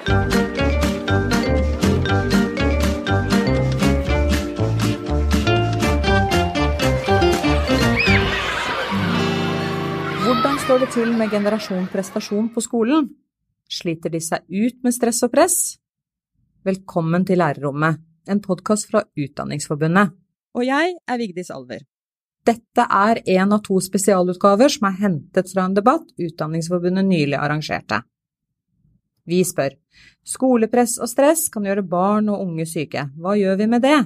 Hvordan står det til med generasjon prestasjon på skolen? Sliter de seg ut med stress og press? Velkommen til Lærerrommet, en podkast fra Utdanningsforbundet. Og jeg er Vigdis Alver. Dette er en av to spesialutgaver som er hentet fra en debatt Utdanningsforbundet nylig arrangerte. Vi spør skolepress og stress kan gjøre barn og unge syke. Hva gjør vi med det?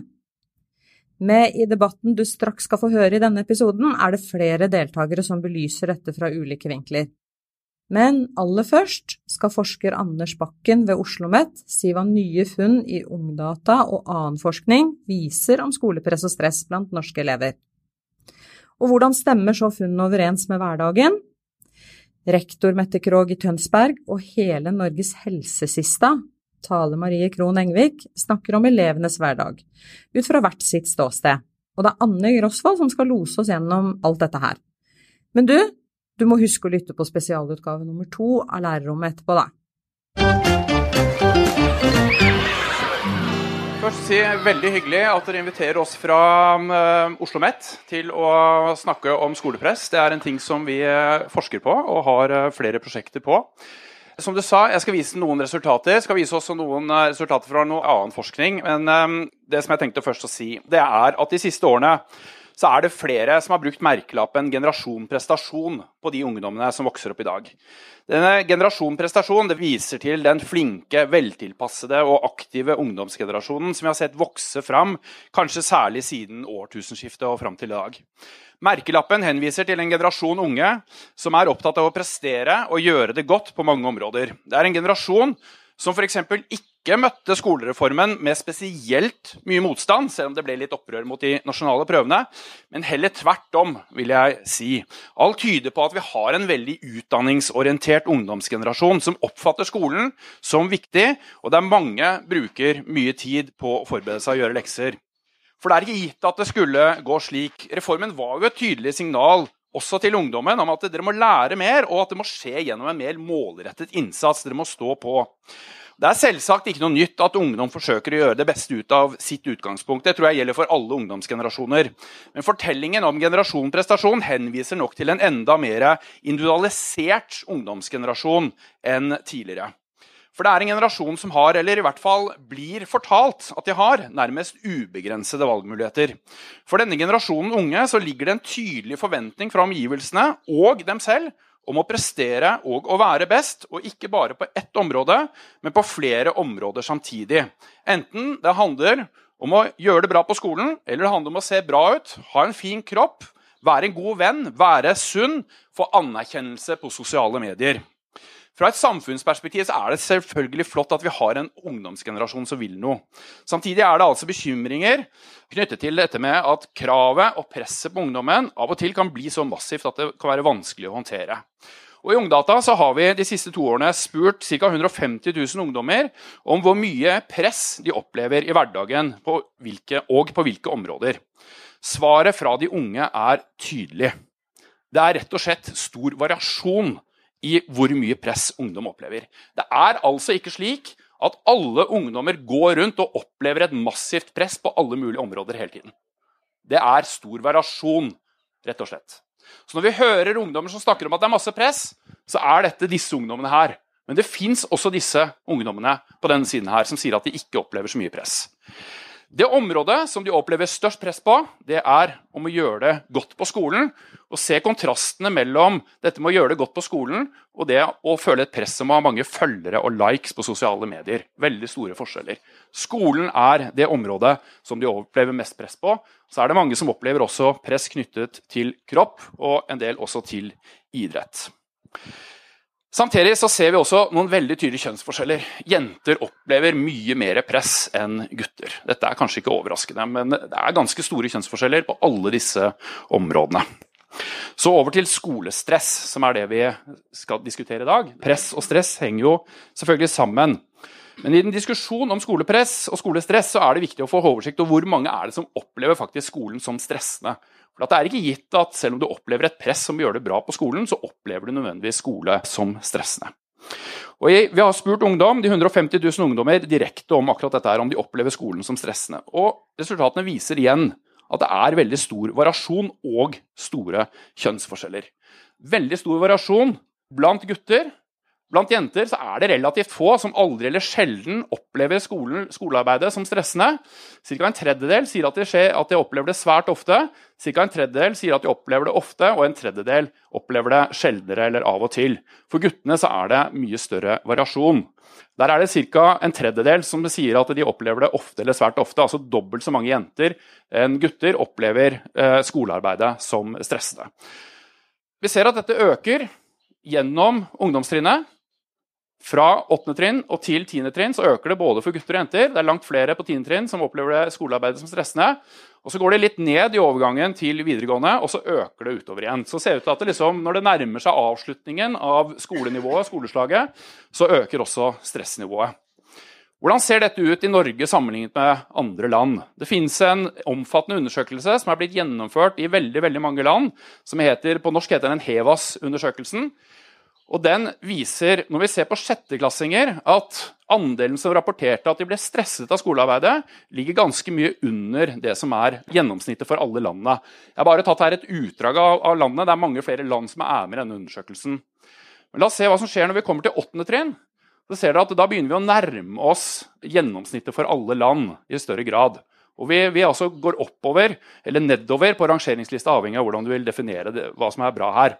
Med i debatten du straks skal få høre i denne episoden, er det flere deltakere som belyser dette fra ulike vinkler. Men aller først skal forsker Anders Bakken ved Oslo OsloMet si hva nye funn i Ungdata og annen forskning viser om skolepress og stress blant norske elever. Og hvordan stemmer så funnene overens med hverdagen? Rektor Mette Krogh i Tønsberg og hele Norges helsesista, Tale Marie Krohn Engvik, snakker om elevenes hverdag, ut fra hvert sitt ståsted. Og det er Anne Grosvold som skal lose oss gjennom alt dette her. Men du, du må huske å lytte på spesialutgave nummer to av Lærerrommet etterpå, da. Først si veldig hyggelig at dere inviterer oss fra uh, Oslo OsloMet til å snakke om skolepress. Det er en ting som vi uh, forsker på og har uh, flere prosjekter på. Som du sa, Jeg skal vise noen resultater. Jeg skal vise også noen resultater fra noe annen forskning. Men det som jeg tenkte først å si, det er at de siste årene så er det flere som har brukt merkelappen generasjon prestasjon på de ungdommene som vokser opp i dag. Denne generasjon prestasjon det viser til den flinke, veltilpassede og aktive ungdomsgenerasjonen som vi har sett vokse fram, kanskje særlig siden årtusenskiftet og fram til i dag. Merkelappen henviser til en generasjon unge som er opptatt av å prestere og gjøre det godt på mange områder. Det er en generasjon som f.eks. ikke møtte skolereformen med spesielt mye motstand, selv om det ble litt opprør mot de nasjonale prøvene, men heller tvert om, vil jeg si. Alt tyder på at vi har en veldig utdanningsorientert ungdomsgenerasjon som oppfatter skolen som viktig, og der mange bruker mye tid på å forberede seg og gjøre lekser. For det er ikke gitt at det skulle gå slik. Reformen var jo et tydelig signal også til ungdommen om at dere må lære mer, og at det må skje gjennom en mer målrettet innsats. Dere må stå på. Det er selvsagt ikke noe nytt at ungdom forsøker å gjøre det beste ut av sitt utgangspunkt. Det tror jeg gjelder for alle ungdomsgenerasjoner. Men fortellingen om generasjon prestasjon henviser nok til en enda mer individualisert ungdomsgenerasjon enn tidligere. For det er en generasjon som har, eller i hvert fall blir fortalt at de har, nærmest ubegrensede valgmuligheter. For denne generasjonen unge ligger det en tydelig forventning fra omgivelsene og dem selv om å prestere og å være best, og ikke bare på ett område, men på flere områder samtidig. Enten det handler om å gjøre det bra på skolen, eller det handler om å se bra ut, ha en fin kropp, være en god venn, være sunn, få anerkjennelse på sosiale medier. Fra et samfunnsperspektiv er det selvfølgelig flott at vi har en ungdomsgenerasjon som vil noe. Samtidig er det altså bekymringer knyttet til dette med at kravet og presset på ungdommen av og til kan bli så massivt at det kan være vanskelig å håndtere. Og I Ungdata så har vi de siste to årene spurt ca. 150 000 ungdommer om hvor mye press de opplever i hverdagen på hvilke, og på hvilke områder. Svaret fra de unge er tydelig. Det er rett og slett stor variasjon i hvor mye press ungdom opplever. Det er altså ikke slik at alle ungdommer går rundt og opplever et massivt press på alle mulige områder hele tiden. Det er stor variasjon, rett og slett. Så når vi hører ungdommer som snakker om at det er masse press, så er dette disse ungdommene her. Men det fins også disse ungdommene på denne siden her som sier at de ikke opplever så mye press. Det området som de opplever størst press på, det er om å gjøre det godt på skolen. Og se kontrastene mellom dette med å gjøre det godt på skolen og det å føle et press om å ha mange følgere og likes på sosiale medier. Veldig store forskjeller. Skolen er det området som de opplever mest press på. Så er det mange som opplever også press knyttet til kropp, og en del også til idrett. Samtidig så ser vi også noen veldig tydelige kjønnsforskjeller. Jenter opplever mye mer press enn gutter. Dette er kanskje ikke overraskende, men det er ganske store kjønnsforskjeller på alle disse områdene. Så over til skolestress, som er det vi skal diskutere i dag. Press og stress henger jo selvfølgelig sammen. Men i en diskusjon om skolepress og skolestress så er det viktig å få oversikt over hvor mange er det som opplever faktisk skolen som stressende. For Det er ikke gitt at selv om du opplever et press som gjør det bra på skolen, så opplever du nødvendigvis skole som stressende. Og Vi har spurt ungdom, de 150 000 ungdommer direkte om akkurat dette her, om de opplever skolen som stressende. Og Resultatene viser igjen at det er veldig stor variasjon og store kjønnsforskjeller. Veldig stor variasjon blant gutter Blant jenter er det relativt få som aldri eller sjelden opplever skolen, skolearbeidet som stressende. Ca. en tredjedel sier at de, skjer, at de, opplever det svært ofte. Ca. en tredjedel sier at de opplever det ofte, og en tredjedel opplever det sjeldnere eller av og til. For guttene er det mye større variasjon. Der er det ca. en tredjedel som sier at de opplever det ofte eller svært ofte. Altså dobbelt så mange jenter enn gutter opplever eh, skolearbeidet som stressende. Vi ser at dette øker gjennom ungdomstrinnet. Fra 8. trinn og til 10. trinn så øker det både for gutter og jenter. Det er langt flere på 10. trinn som opplever det skolearbeidet som stressende. Og Så går det litt ned i overgangen til videregående, og så øker det utover igjen. Så ser det ut til at det liksom, Når det nærmer seg avslutningen av skolenivået, skoleslaget, så øker også stressnivået. Hvordan ser dette ut i Norge sammenlignet med andre land? Det finnes en omfattende undersøkelse som er blitt gjennomført i veldig veldig mange land, som heter, på norsk heter den HEVAS-undersøkelsen. Og den viser, når vi ser på sjetteklassinger, at andelen som rapporterte at de ble stresset av skolearbeidet, ligger ganske mye under det som er gjennomsnittet for alle landene. Jeg har bare tatt her et utdrag av landet. Det er mange flere land som er med i denne undersøkelsen. Men la oss se hva som skjer når vi kommer til åttende trinn. Så ser dere at Da begynner vi å nærme oss gjennomsnittet for alle land i større grad. Og vi, vi altså går oppover eller nedover på rangeringslista, avhengig av hvordan du vil definere det, hva som er bra her.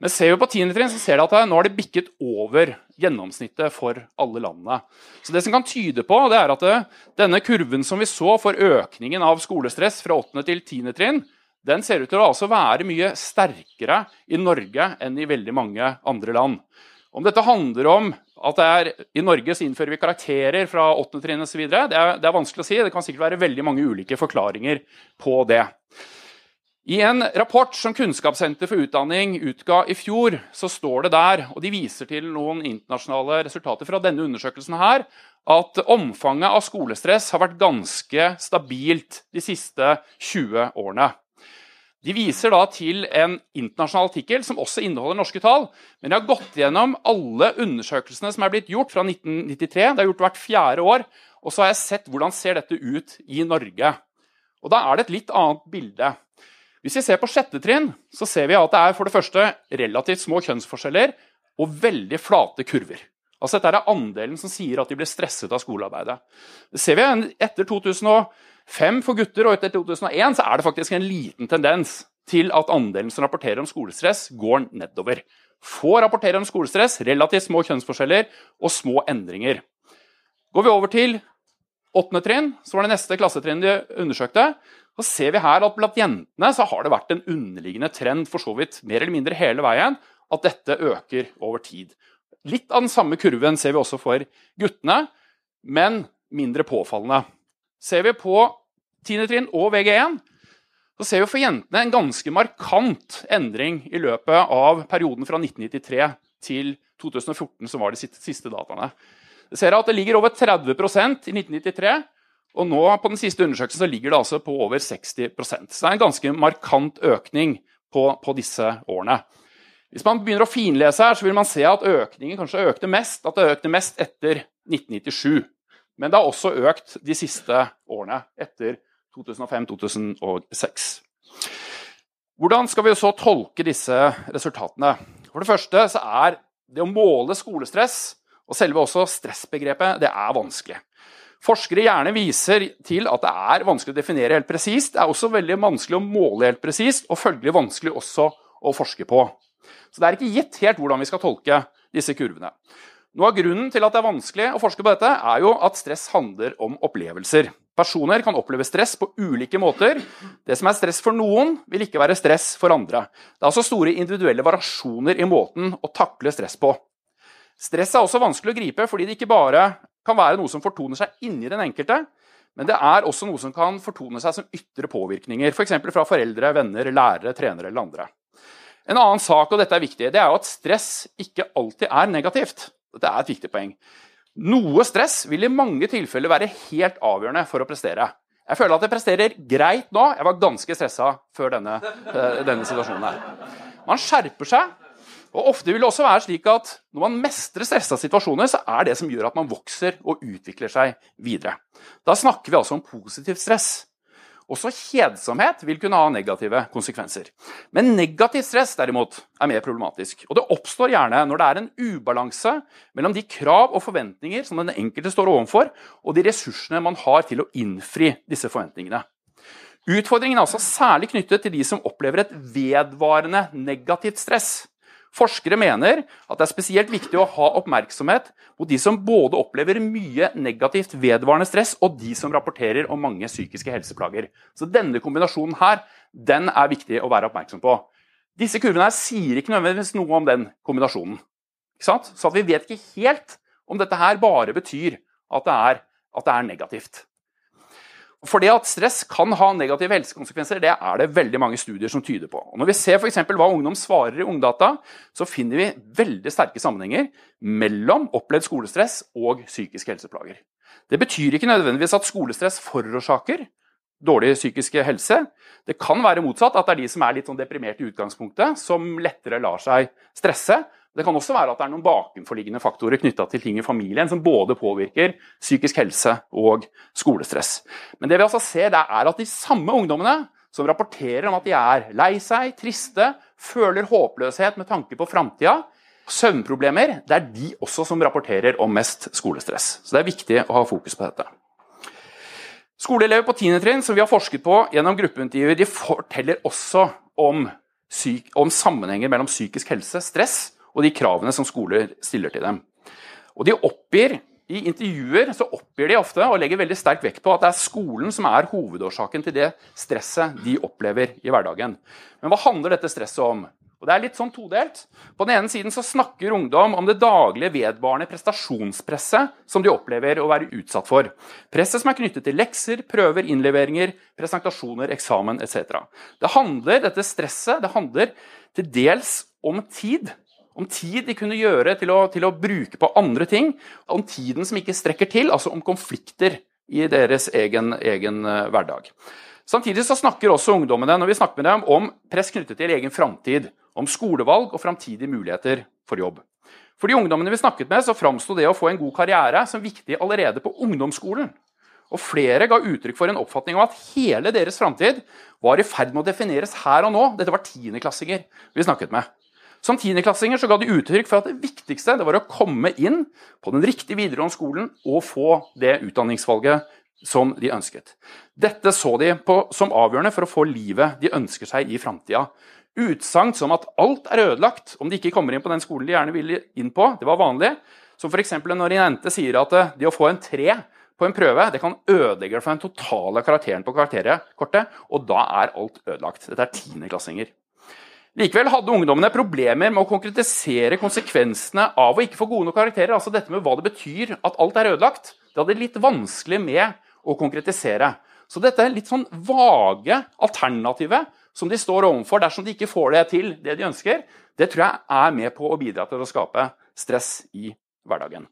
Men ser vi på 10. trinn, så ser vi at nå har det bikket over gjennomsnittet for alle landene. Så det som kan tyde på, det er at det, denne kurven som vi så for økningen av skolestress fra 8. til 10. trinn, den ser ut til å altså være mye sterkere i Norge enn i veldig mange andre land. Om dette handler om at det er, i Norge så innfører vi karakterer fra 8. trinn osv., det, er, det er vanskelig å si. Det kan sikkert være veldig mange ulike forklaringer på det. I en rapport som Kunnskapssenter for utdanning utga i fjor, så står det der, og de viser til noen internasjonale resultater fra denne undersøkelsen her, at omfanget av skolestress har vært ganske stabilt de siste 20 årene. De viser da til en internasjonal artikkel som også inneholder norske tall. Men de har gått gjennom alle undersøkelsene som er blitt gjort fra 1993. Det er gjort hvert fjerde år. Og så har jeg sett hvordan ser dette ut i Norge. Og Da er det et litt annet bilde. Hvis vi ser på sjette trinn, så ser vi at det er for det første relativt små kjønnsforskjeller og veldig flate kurver. Altså Dette er andelen som sier at de blir stresset av skolearbeidet. Det ser vi Etter 2005 for gutter og etter 2001 så er det faktisk en liten tendens til at andelen som rapporterer om skolestress, går nedover. Få rapporterer om skolestress, relativt små kjønnsforskjeller og små endringer. Går vi over til åttende trinn, så var det neste klassetrinnet de undersøkte, så ser vi her at blant jentene så har det vært en underliggende trend for så vidt mer eller mindre hele veien, at dette øker over tid. Litt av den samme kurven ser vi også for guttene, men mindre påfallende. Ser vi på 10. trinn og VG1, så ser vi for jentene en ganske markant endring i løpet av perioden fra 1993 til 2014, som var de siste dataene. Vi ser at det ligger over 30% i 1993 og nå på den siste undersøkelsen så ligger det altså på over 60 Så det er en ganske markant økning på, på, disse årene. Hvis man begynner å finlese her, så vil man se at økningen kanskje økte mest, at det økte mest etter 1997. Men det har også økt de siste årene, etter 2005-2006. Hvordan skal vi så tolke disse resultatene? For det første så er det å måle skolestress og selve også stressbegrepet det er vanskelig. Forskere gjerne viser til at det er vanskelig å definere helt presist. Det er også veldig vanskelig å måle helt presist, og følgelig vanskelig også å forske på. Så det er ikke gitt helt hvordan vi skal tolke disse kurvene. Noe av grunnen til at det er vanskelig å forske på dette, er jo at stress handler om opplevelser. Personer kan oppleve stress på ulike måter. Det som er stress for noen, vil ikke være stress for andre. Det er altså store individuelle variasjoner i måten å takle stress på. Stress er også vanskelig å gripe fordi det ikke bare kan være noe som fortoner seg inni den enkelte, men det er også noe som kan fortone seg som ytre påvirkninger, f.eks. For fra foreldre, venner, lærere, trenere eller andre. En annen sak, og dette er viktig, det er jo at stress ikke alltid er negativt. Dette er et viktig poeng. Noe stress vil i mange tilfeller være helt avgjørende for å prestere. Jeg føler at jeg presterer greit nå. Jeg var ganske stressa før denne, eh, denne situasjonen her. Man skjerper seg Og Ofte vil det også være slik at når man mestrer stressa situasjoner, så er det som gjør at man vokser og utvikler seg videre. Da snakker vi altså om positivt stress. Også kjedsomhet vil kunne ha negative konsekvenser. Men negativt stress derimot er mer problematisk. Og det oppstår gjerne når det er en ubalanse mellom de krav og forventninger som den enkelte står overfor, og de ressursene man har til å innfri disse forventningene. Utfordringen er altså særlig knyttet til de som opplever et vedvarende negativt stress. Forskere mener at det er spesielt viktig å ha oppmerksomhet mot de som både opplever mye negativt vedvarende stress, og de som rapporterer om mange psykiske helseplager. Så denne kombinasjonen her, den er viktig å være oppmerksom på. Disse kurvene her sier ikke nødvendigvis noe om den kombinasjonen. Så vi vet ikke helt om dette her bare betyr at det er, at det er negativt. For det at stress kan ha negative helsekonsekvenser, det er det veldig mange studier som tyder på. Og når vi ser f.eks. hva ungdom svarer i Ungdata, så finner vi veldig sterke sammenhenger mellom opplevd skolestress og psykiske helseplager. Det betyr ikke nødvendigvis at skolestress forårsaker dårlig psykisk helse. Det kan være motsatt, at det er de som er litt sånn deprimerte i utgangspunktet, som lettere lar seg stresse. Det kan også være at det er noen bakenforliggende faktorer knytta til ting i familien som både påvirker psykisk helse og skolestress. Men det vi altså ser, det er at de samme ungdommene som rapporterer om at de er lei seg, triste, føler håpløshet med tanke på framtida, søvnproblemer, det er de også som rapporterer om mest skolestress. Så det er viktig å ha fokus på dette. Skoleelever på 10. trinn som vi har forsket på gjennom gruppeintervjuer, de forteller også om, om sammenhenger mellom psykisk helse, stress og de kravene som skoler stiller til dem. Og de oppgir, I intervjuer så oppgir de ofte og legger veldig sterk vekt på at det er skolen som er hovedårsaken til det stresset de opplever i hverdagen. Men hva handler dette stresset om? Og Det er litt sånn todelt. På den ene siden så snakker ungdom om det daglige vedvarende prestasjonspresset som de opplever å være utsatt for. Presset som er knyttet til lekser, prøver, innleveringer, presentasjoner, eksamen etc. Det handler, Dette stresset det handler til dels om tid om tid de kunne gjøre til å, til å, bruke på andre ting. Om tiden som ikke strekker til, altså om konflikter i deres egen, egen uh, hverdag. Samtidig så snakker også ungdommene når vi snakker med dem, om press knyttet til egen framtid. Om skolevalg og framtidige muligheter for jobb. For de ungdommene vi snakket med, så framsto det å få en god karriere som viktig allerede på ungdomsskolen. Og flere ga uttrykk for en oppfatning av at hele deres framtid var i ferd med å defineres her og nå. Dette var tiendeklassinger vi snakket med. Som tiendeklassinger ga de uttrykk for at det viktigste det var å komme inn på den riktige videregående skolen og få det utdanningsvalget som de ønsket. Dette så de på som avgjørende for å få livet de ønsker seg i framtida. Utsagn som at alt er ødelagt om de ikke kommer inn på den skolen de gjerne ville inn på, det var vanlig. Som f.eks. når en jente sier at det å få en tre på en prøve det kan ødelegge for den totale karakteren på kortet, og da er alt ødelagt. Dette er tiendeklassinger. Likevel hadde ungdommene problemer med å konkretisere konsekvensene av å ikke få gode nok karakterer. altså dette med hva det betyr at alt er ødelagt. Det hadde litt vanskelig med å konkretisere. Så dette er litt sånn vage alternativet som de står overfor dersom de ikke får det til, det de ønsker, det tror jeg er med på å bidra til å skape stress i hverdagen.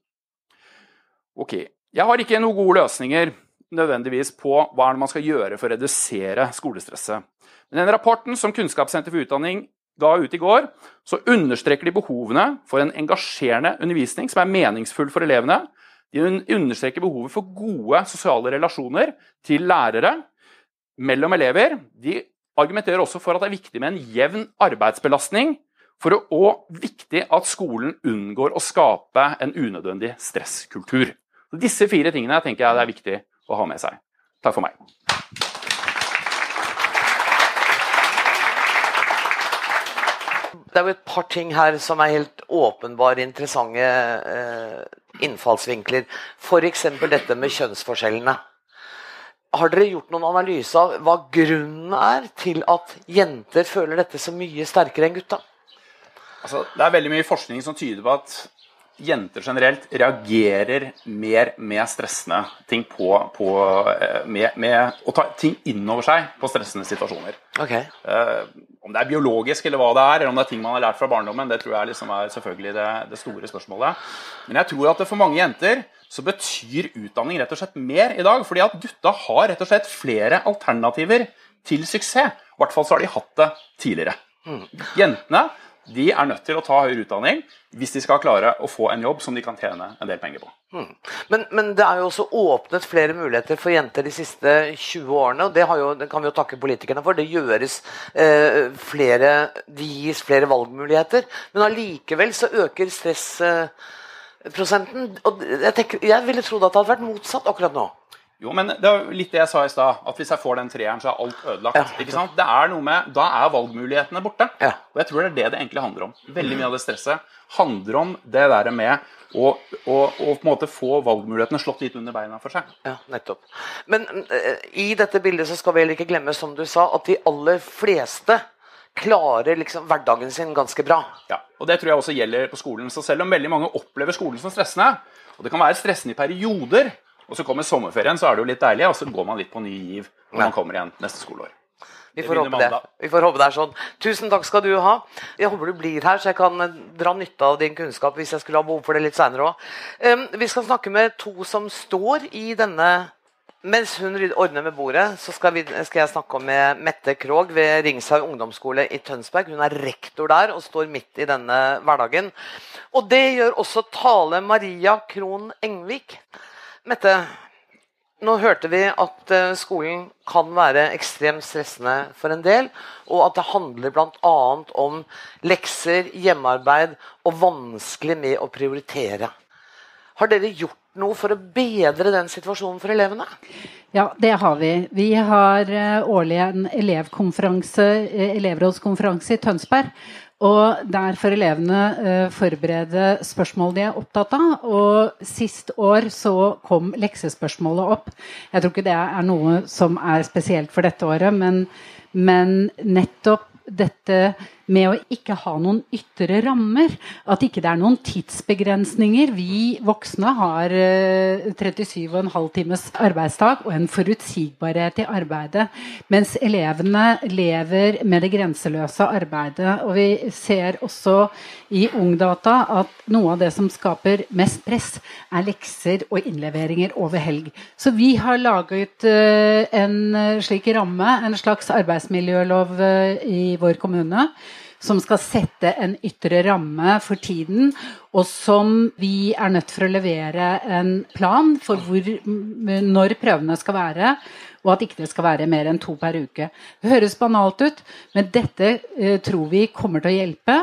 Ok, Jeg har ikke noen gode løsninger nødvendigvis på hva man skal gjøre for å redusere skolestresset. Men den rapporten som Kunnskapssenter for utdanning ga ut i går, så understreker de behovene for en engasjerende undervisning som er meningsfull for elevene. De understreker behovet for gode sosiale relasjoner til lærere mellom elever. De argumenterer også for at det er viktig med en jevn arbeidsbelastning, for å, og viktig at skolen unngår å skape en unødvendig stresskultur. Disse fire tingene tenker jeg det er viktig å ha med seg. Takk for meg. Det er jo et par ting her som er helt åpenbare interessante eh, innfallsvinkler. F.eks. dette med kjønnsforskjellene. Har dere gjort noen analyse av hva grunnen er til at jenter føler dette så mye sterkere enn gutta? Altså, det er veldig mye forskning som tyder på at jenter generelt reagerer mer med stressende ting på, på eh, med, med, å ta ting innover seg på stressende situasjoner. Okay. Uh, om det er biologisk eller hva det er, eller om det er ting man har lært fra barndommen, det tror jeg liksom er selvfølgelig det, det, store spørsmålet. Men jeg tror at for mange jenter så betyr utdanning rett og slett mer i dag. Fordi at gutta har rett og slett flere alternativer til suksess. I hvert fall så har de hatt det tidligere. Mm. Jentene de er nødt til å ta høyere utdanning hvis de skal klare å få en jobb som de kan tjene en del penger på. Hmm. Men, men, det er jo også åpnet flere muligheter for jenter de siste 20 årene. og Det, jo, det kan vi jo takke politikerne for. Det gjøres eh, flere Det gis flere valgmuligheter. Men allikevel så øker stressprosenten. Eh, og jeg, tenker, jeg ville trodd at det hadde vært motsatt akkurat nå. Jo, men det er litt det jeg sa i stad. At hvis jeg får den treeren, så er alt ødelagt. Ja. ikke sant? Det er noe med, Da er valgmulighetene borte. Ja. Og jeg tror det er det det egentlig handler om. Veldig mye av det stresset handler om det der med å, å, å på en måte få valgmulighetene slått litt under beina for seg. Ja, nettopp. Men uh, i dette bildet så skal vi heller ikke glemme, som du sa, at de aller fleste klarer liksom hverdagen sin ganske bra. Ja, og det tror jeg også gjelder på skolen. Så selv om veldig mange opplever skolen som stressende, og det kan være stressende i perioder, og så kommer sommerferien, så er det jo litt deilig, og så går man litt på ny giv når man kommer igjen neste skoleår. Vi får, håpe det. Vi får håpe det er sånn. Tusen takk skal du ha. Jeg håper du blir her, så jeg kan eh, dra nytte av din kunnskap hvis jeg skulle ha behov for det litt seinere òg. Um, vi skal snakke med to som står i denne Mens hun ordner med bordet, så skal, vi, skal jeg snakke med Mette Krogh ved Ringshaug ungdomsskole i Tønsberg. Hun er rektor der og står midt i denne hverdagen. Og det gjør også Tale Maria Krohn Engvik. Mette, nå hørte vi at eh, skolen kan være ekstremt stressende for en del, og at det handler bl.a. om lekser, hjemmearbeid og vanskelig med å prioritere. Har dere gjort noe for å bedre den situasjonen for elevene? Ja, det har vi. Vi har eh, årlig en elevkonferanse, eh, elevrådskonferanse i Tønsberg. Og der får elevene uh, forberede spørsmål de er opptatt av. Og sist år så kom leksespørsmålet opp. Jeg tror ikke det er noe som er spesielt for dette året, men, men nettopp dette med å ikke ha noen ytre rammer. At ikke det er noen tidsbegrensninger. Vi voksne har 37,5 eh, times arbeidsdag og en forutsigbarhet i arbeidet. Mens elevene lever med det grenseløse arbeidet. Og vi ser også i Ungdata at noe av det som skaper mest press, er lekser og innleveringer over helg. Så vi har laget eh, en slik ramme, en slags arbeidsmiljølov eh, i vår kommune som skal sette en ytre ramme for tiden, og som vi er nødt for å levere en plan for hvor, når prøvene skal være, og at ikke det skal være mer enn to per uke. Det høres banalt ut, men dette eh, tror vi kommer til å hjelpe.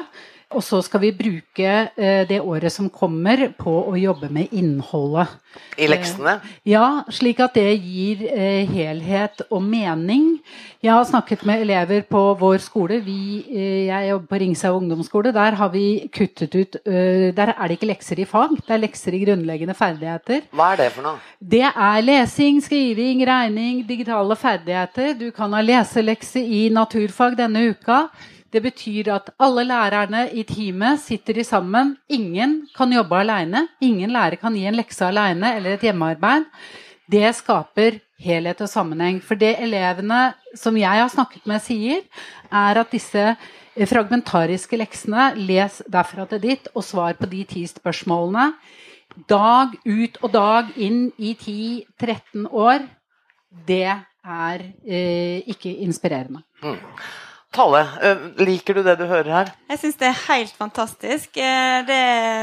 Og så skal vi bruke eh, det året som kommer på å jobbe med innholdet. I leksene? Eh, ja, slik at det gir eh, helhet og mening. Jeg har snakket med elever på vår skole. Vi, jeg jobber på Ringshaug ungdomsskole. Der har vi kuttet ut Der er det ikke lekser i fag, det er lekser i grunnleggende ferdigheter. Hva er det for noe? Det er lesing, skriving, regning, digitale ferdigheter. Du kan ha leselekse i naturfag denne uka. Det betyr at alle lærerne i teamet sitter sammen. Ingen kan jobbe alene. Ingen lærer kan gi en lekse alene eller et hjemmearbeid. Det skaper helhet og sammenheng. For det elevene som jeg har snakket med, sier, er at disse fragmentariske leksene, les derfra til ditt og svar på de ti spørsmålene, dag ut og dag inn i 10-13 år, det er eh, ikke inspirerende. Mm. Tale, eh, liker du det du hører her? Jeg syns det er helt fantastisk. Eh, det,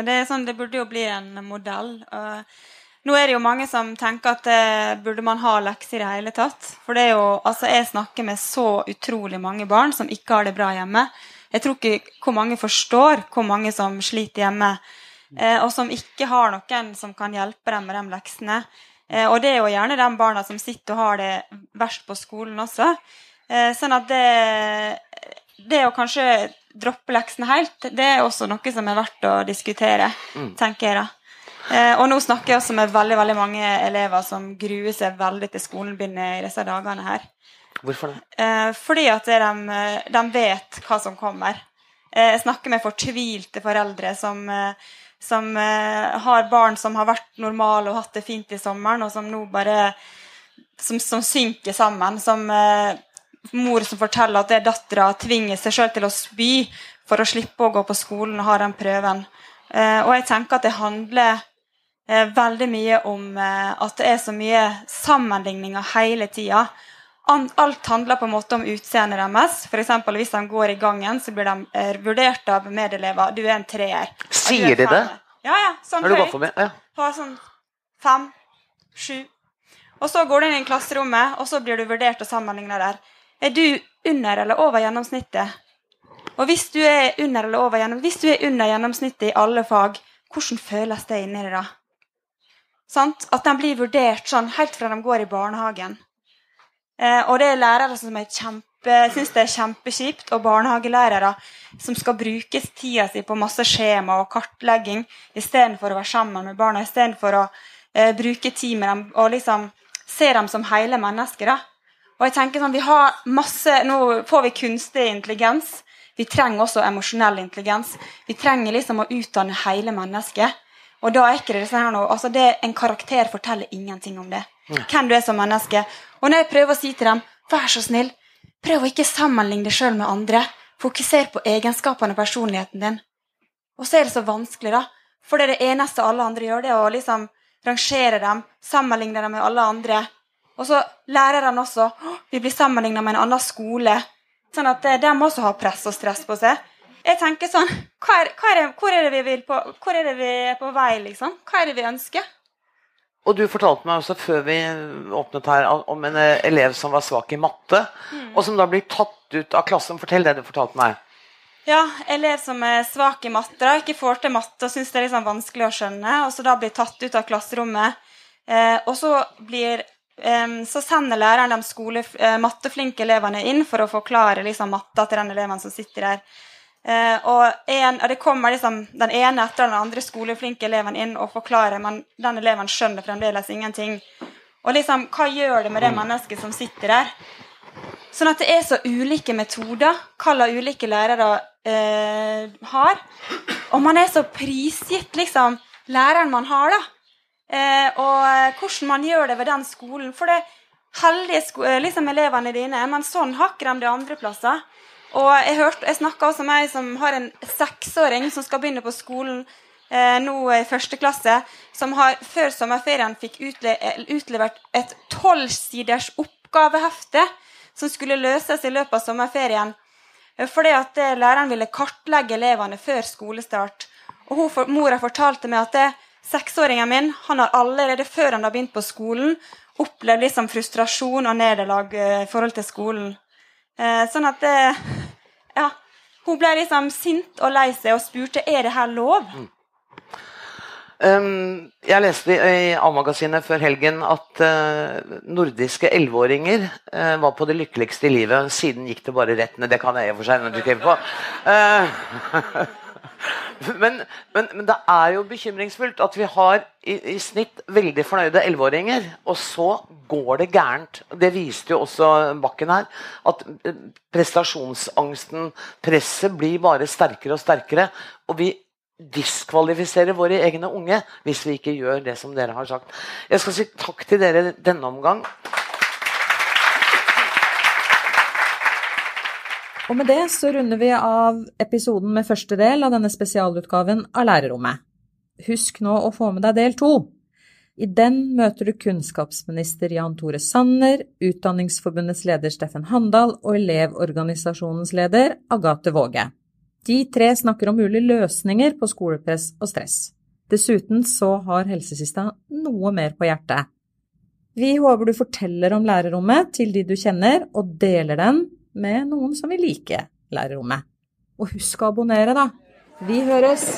det, sånn, det, burde jo bli en modell. Nå er det jo mange som tenker at eh, burde man ha lekser i det hele tatt. For det er jo, altså jeg snakker med så utrolig mange barn som ikke har det bra hjemme. Jeg tror ikke hvor mange forstår hvor mange som sliter hjemme, og som ikke har noen som kan hjelpe dem med de leksene. Og det er jo gjerne de barna som sitter og har det verst på skolen også. Eh, sånn at det, det å kanskje droppe leksene helt, det er også noe som er verdt å diskutere, mm. tenker jeg da. Eh, og nå snakker jeg også med veldig veldig mange elever som gruer seg veldig til skolen begynner i disse dagene her. Hvorfor det? Eh, fordi at de, de, vet hva som kommer. Jeg snakker med fortvilte foreldre som, som har barn som har vært normale og hatt det fint i sommeren, og som nå bare som, som synker sammen. Som mor som forteller at det dattera tvinger seg sjøl til å spy for å slippe å gå på skolen og ha den prøven. Eh, og jeg tenker at det handler eh, veldig mye om eh, at det er så mye sammenligninger hele tida. Alt handler på en måte om utseendet deres. For eksempel, hvis de går i gangen, så blir de vurdert av medelever. Du er en treer. Sier de det? Ja, ja. Sånn høyt. Ja. På sånn fem, sju. Og så går du inn i klasserommet, og så blir du vurdert og sammenligna der. Er du under eller over gjennomsnittet? Og hvis du er under eller over gjennom, hvis du er under gjennomsnittet i alle fag, hvordan føles det inni deg da? Sant? At de blir vurdert sånn helt fra de går i barnehagen. Eh, og det er lærere som er kjempe, syns det er kjempekjipt, og barnehagelærere som skal bruke tida si på masse skjema og kartlegging istedenfor å være sammen med barna, istedenfor å eh, bruke tid med dem og liksom se dem som hele mennesker. da. Og jeg tenker sånn, vi har masse, Nå får vi kunstig intelligens. Vi trenger også emosjonell intelligens. Vi trenger liksom å utdanne hele mennesket. Og da er ikke det sånn her noe, altså det, En karakter forteller ingenting om det. Hvem du er som menneske. Og når jeg prøver å si til dem vær så snill, prøv å ikke sammenligne deg sjøl med andre. Fokuser på egenskapene og personligheten din. Og så er det så vanskelig, da. For det er det eneste alle andre gjør, det er å liksom rangere dem, sammenligne dem med alle andre. Og så lærerne også. Vi blir sammenligna med en annen skole. Sånn at eh, de også har press og stress på seg. Jeg tenker sånn hva er, hva er det, Hvor er det vi vil på Hvor er det vi er på vei, liksom? Hva er det vi ønsker? Og du fortalte meg også før vi åpnet her om en eh, elev som var svak i matte, og som da blir tatt ut av klassen. Fortell det du fortalte meg. Ja, elev som er svak i matte, da, ikke får til matte og syns det er liksom vanskelig å skjønne, og så da blir tatt ut av klasserommet. Eh, og så blir så sender læreren de skole, eh, matteflinke elevene inn for å forklare liksom, matta til den eleven som sitter der. Eh, og, en, og det kommer liksom den ene etter den andre skoleflinke eleven inn og forklarer, men den eleven skjønner fremdeles ingenting. Og liksom, hva gjør det med det mennesket som sitter der? Sånn at det er så ulike metoder, hva ulike lærere eh, har. Og man er så prisgitt liksom læreren man har, da. Eh, og eh, hvordan man gjør det ved den skolen. For det heldige sko eh, liksom elevene dine, men sånn har ikke de det andre plasser. Og jeg, hørte, jeg snakka også med ei som har en seksåring som skal begynne på skolen eh, nå i første klasse, som har før sommerferien fikk utle utlevert et tolvsiders oppgavehefte som skulle løses i løpet av sommerferien. Fordi at læreren ville kartlegge elevene før skolestart. Og hun, for, mora fortalte meg at det, seksåringen min han har allerede før han har begynt på skolen, opplevd liksom frustrasjon og nederlag eh, i forhold til skolen. Eh, sånn at det, ja, Hun ble liksom sint og lei seg og spurte er det her lov. Um, jeg leste i, A-magasinet før helgen at uh, nordiske elleveåringer uh, var på det lykkeligste i livet. Siden gikk det bare rett ned. Det kan jeg i og for seg når du skriver på. Eh, men, men, men det er jo bekymringsfullt at vi har i, i snitt veldig fornøyde 11-åringer, og så går det gærent. Det viste jo også Bakken her. At eh, prestasjonsangsten, presset, blir bare sterkere og sterkere. Og vi diskvalifiserer våre egne unge hvis vi ikke gjør det som dere har sagt. Jeg skal si takk til dere denne omgang. Og med det så runder vi av episoden med første del av denne spesialutgaven av Lærerrommet. Husk nå å få med deg del to. I den møter du kunnskapsminister Jan Tore Sanner, Utdanningsforbundets leder Steffen Handal og Elevorganisasjonens leder Agathe Våge. De tre snakker om mulige løsninger på skolepress og stress. Dessuten så har helsesista noe mer på hjertet. Vi håper du forteller om lærerrommet til de du kjenner, og deler den med noen som vil like lærerrommet. Og husk å abonnere, da. Vi høres!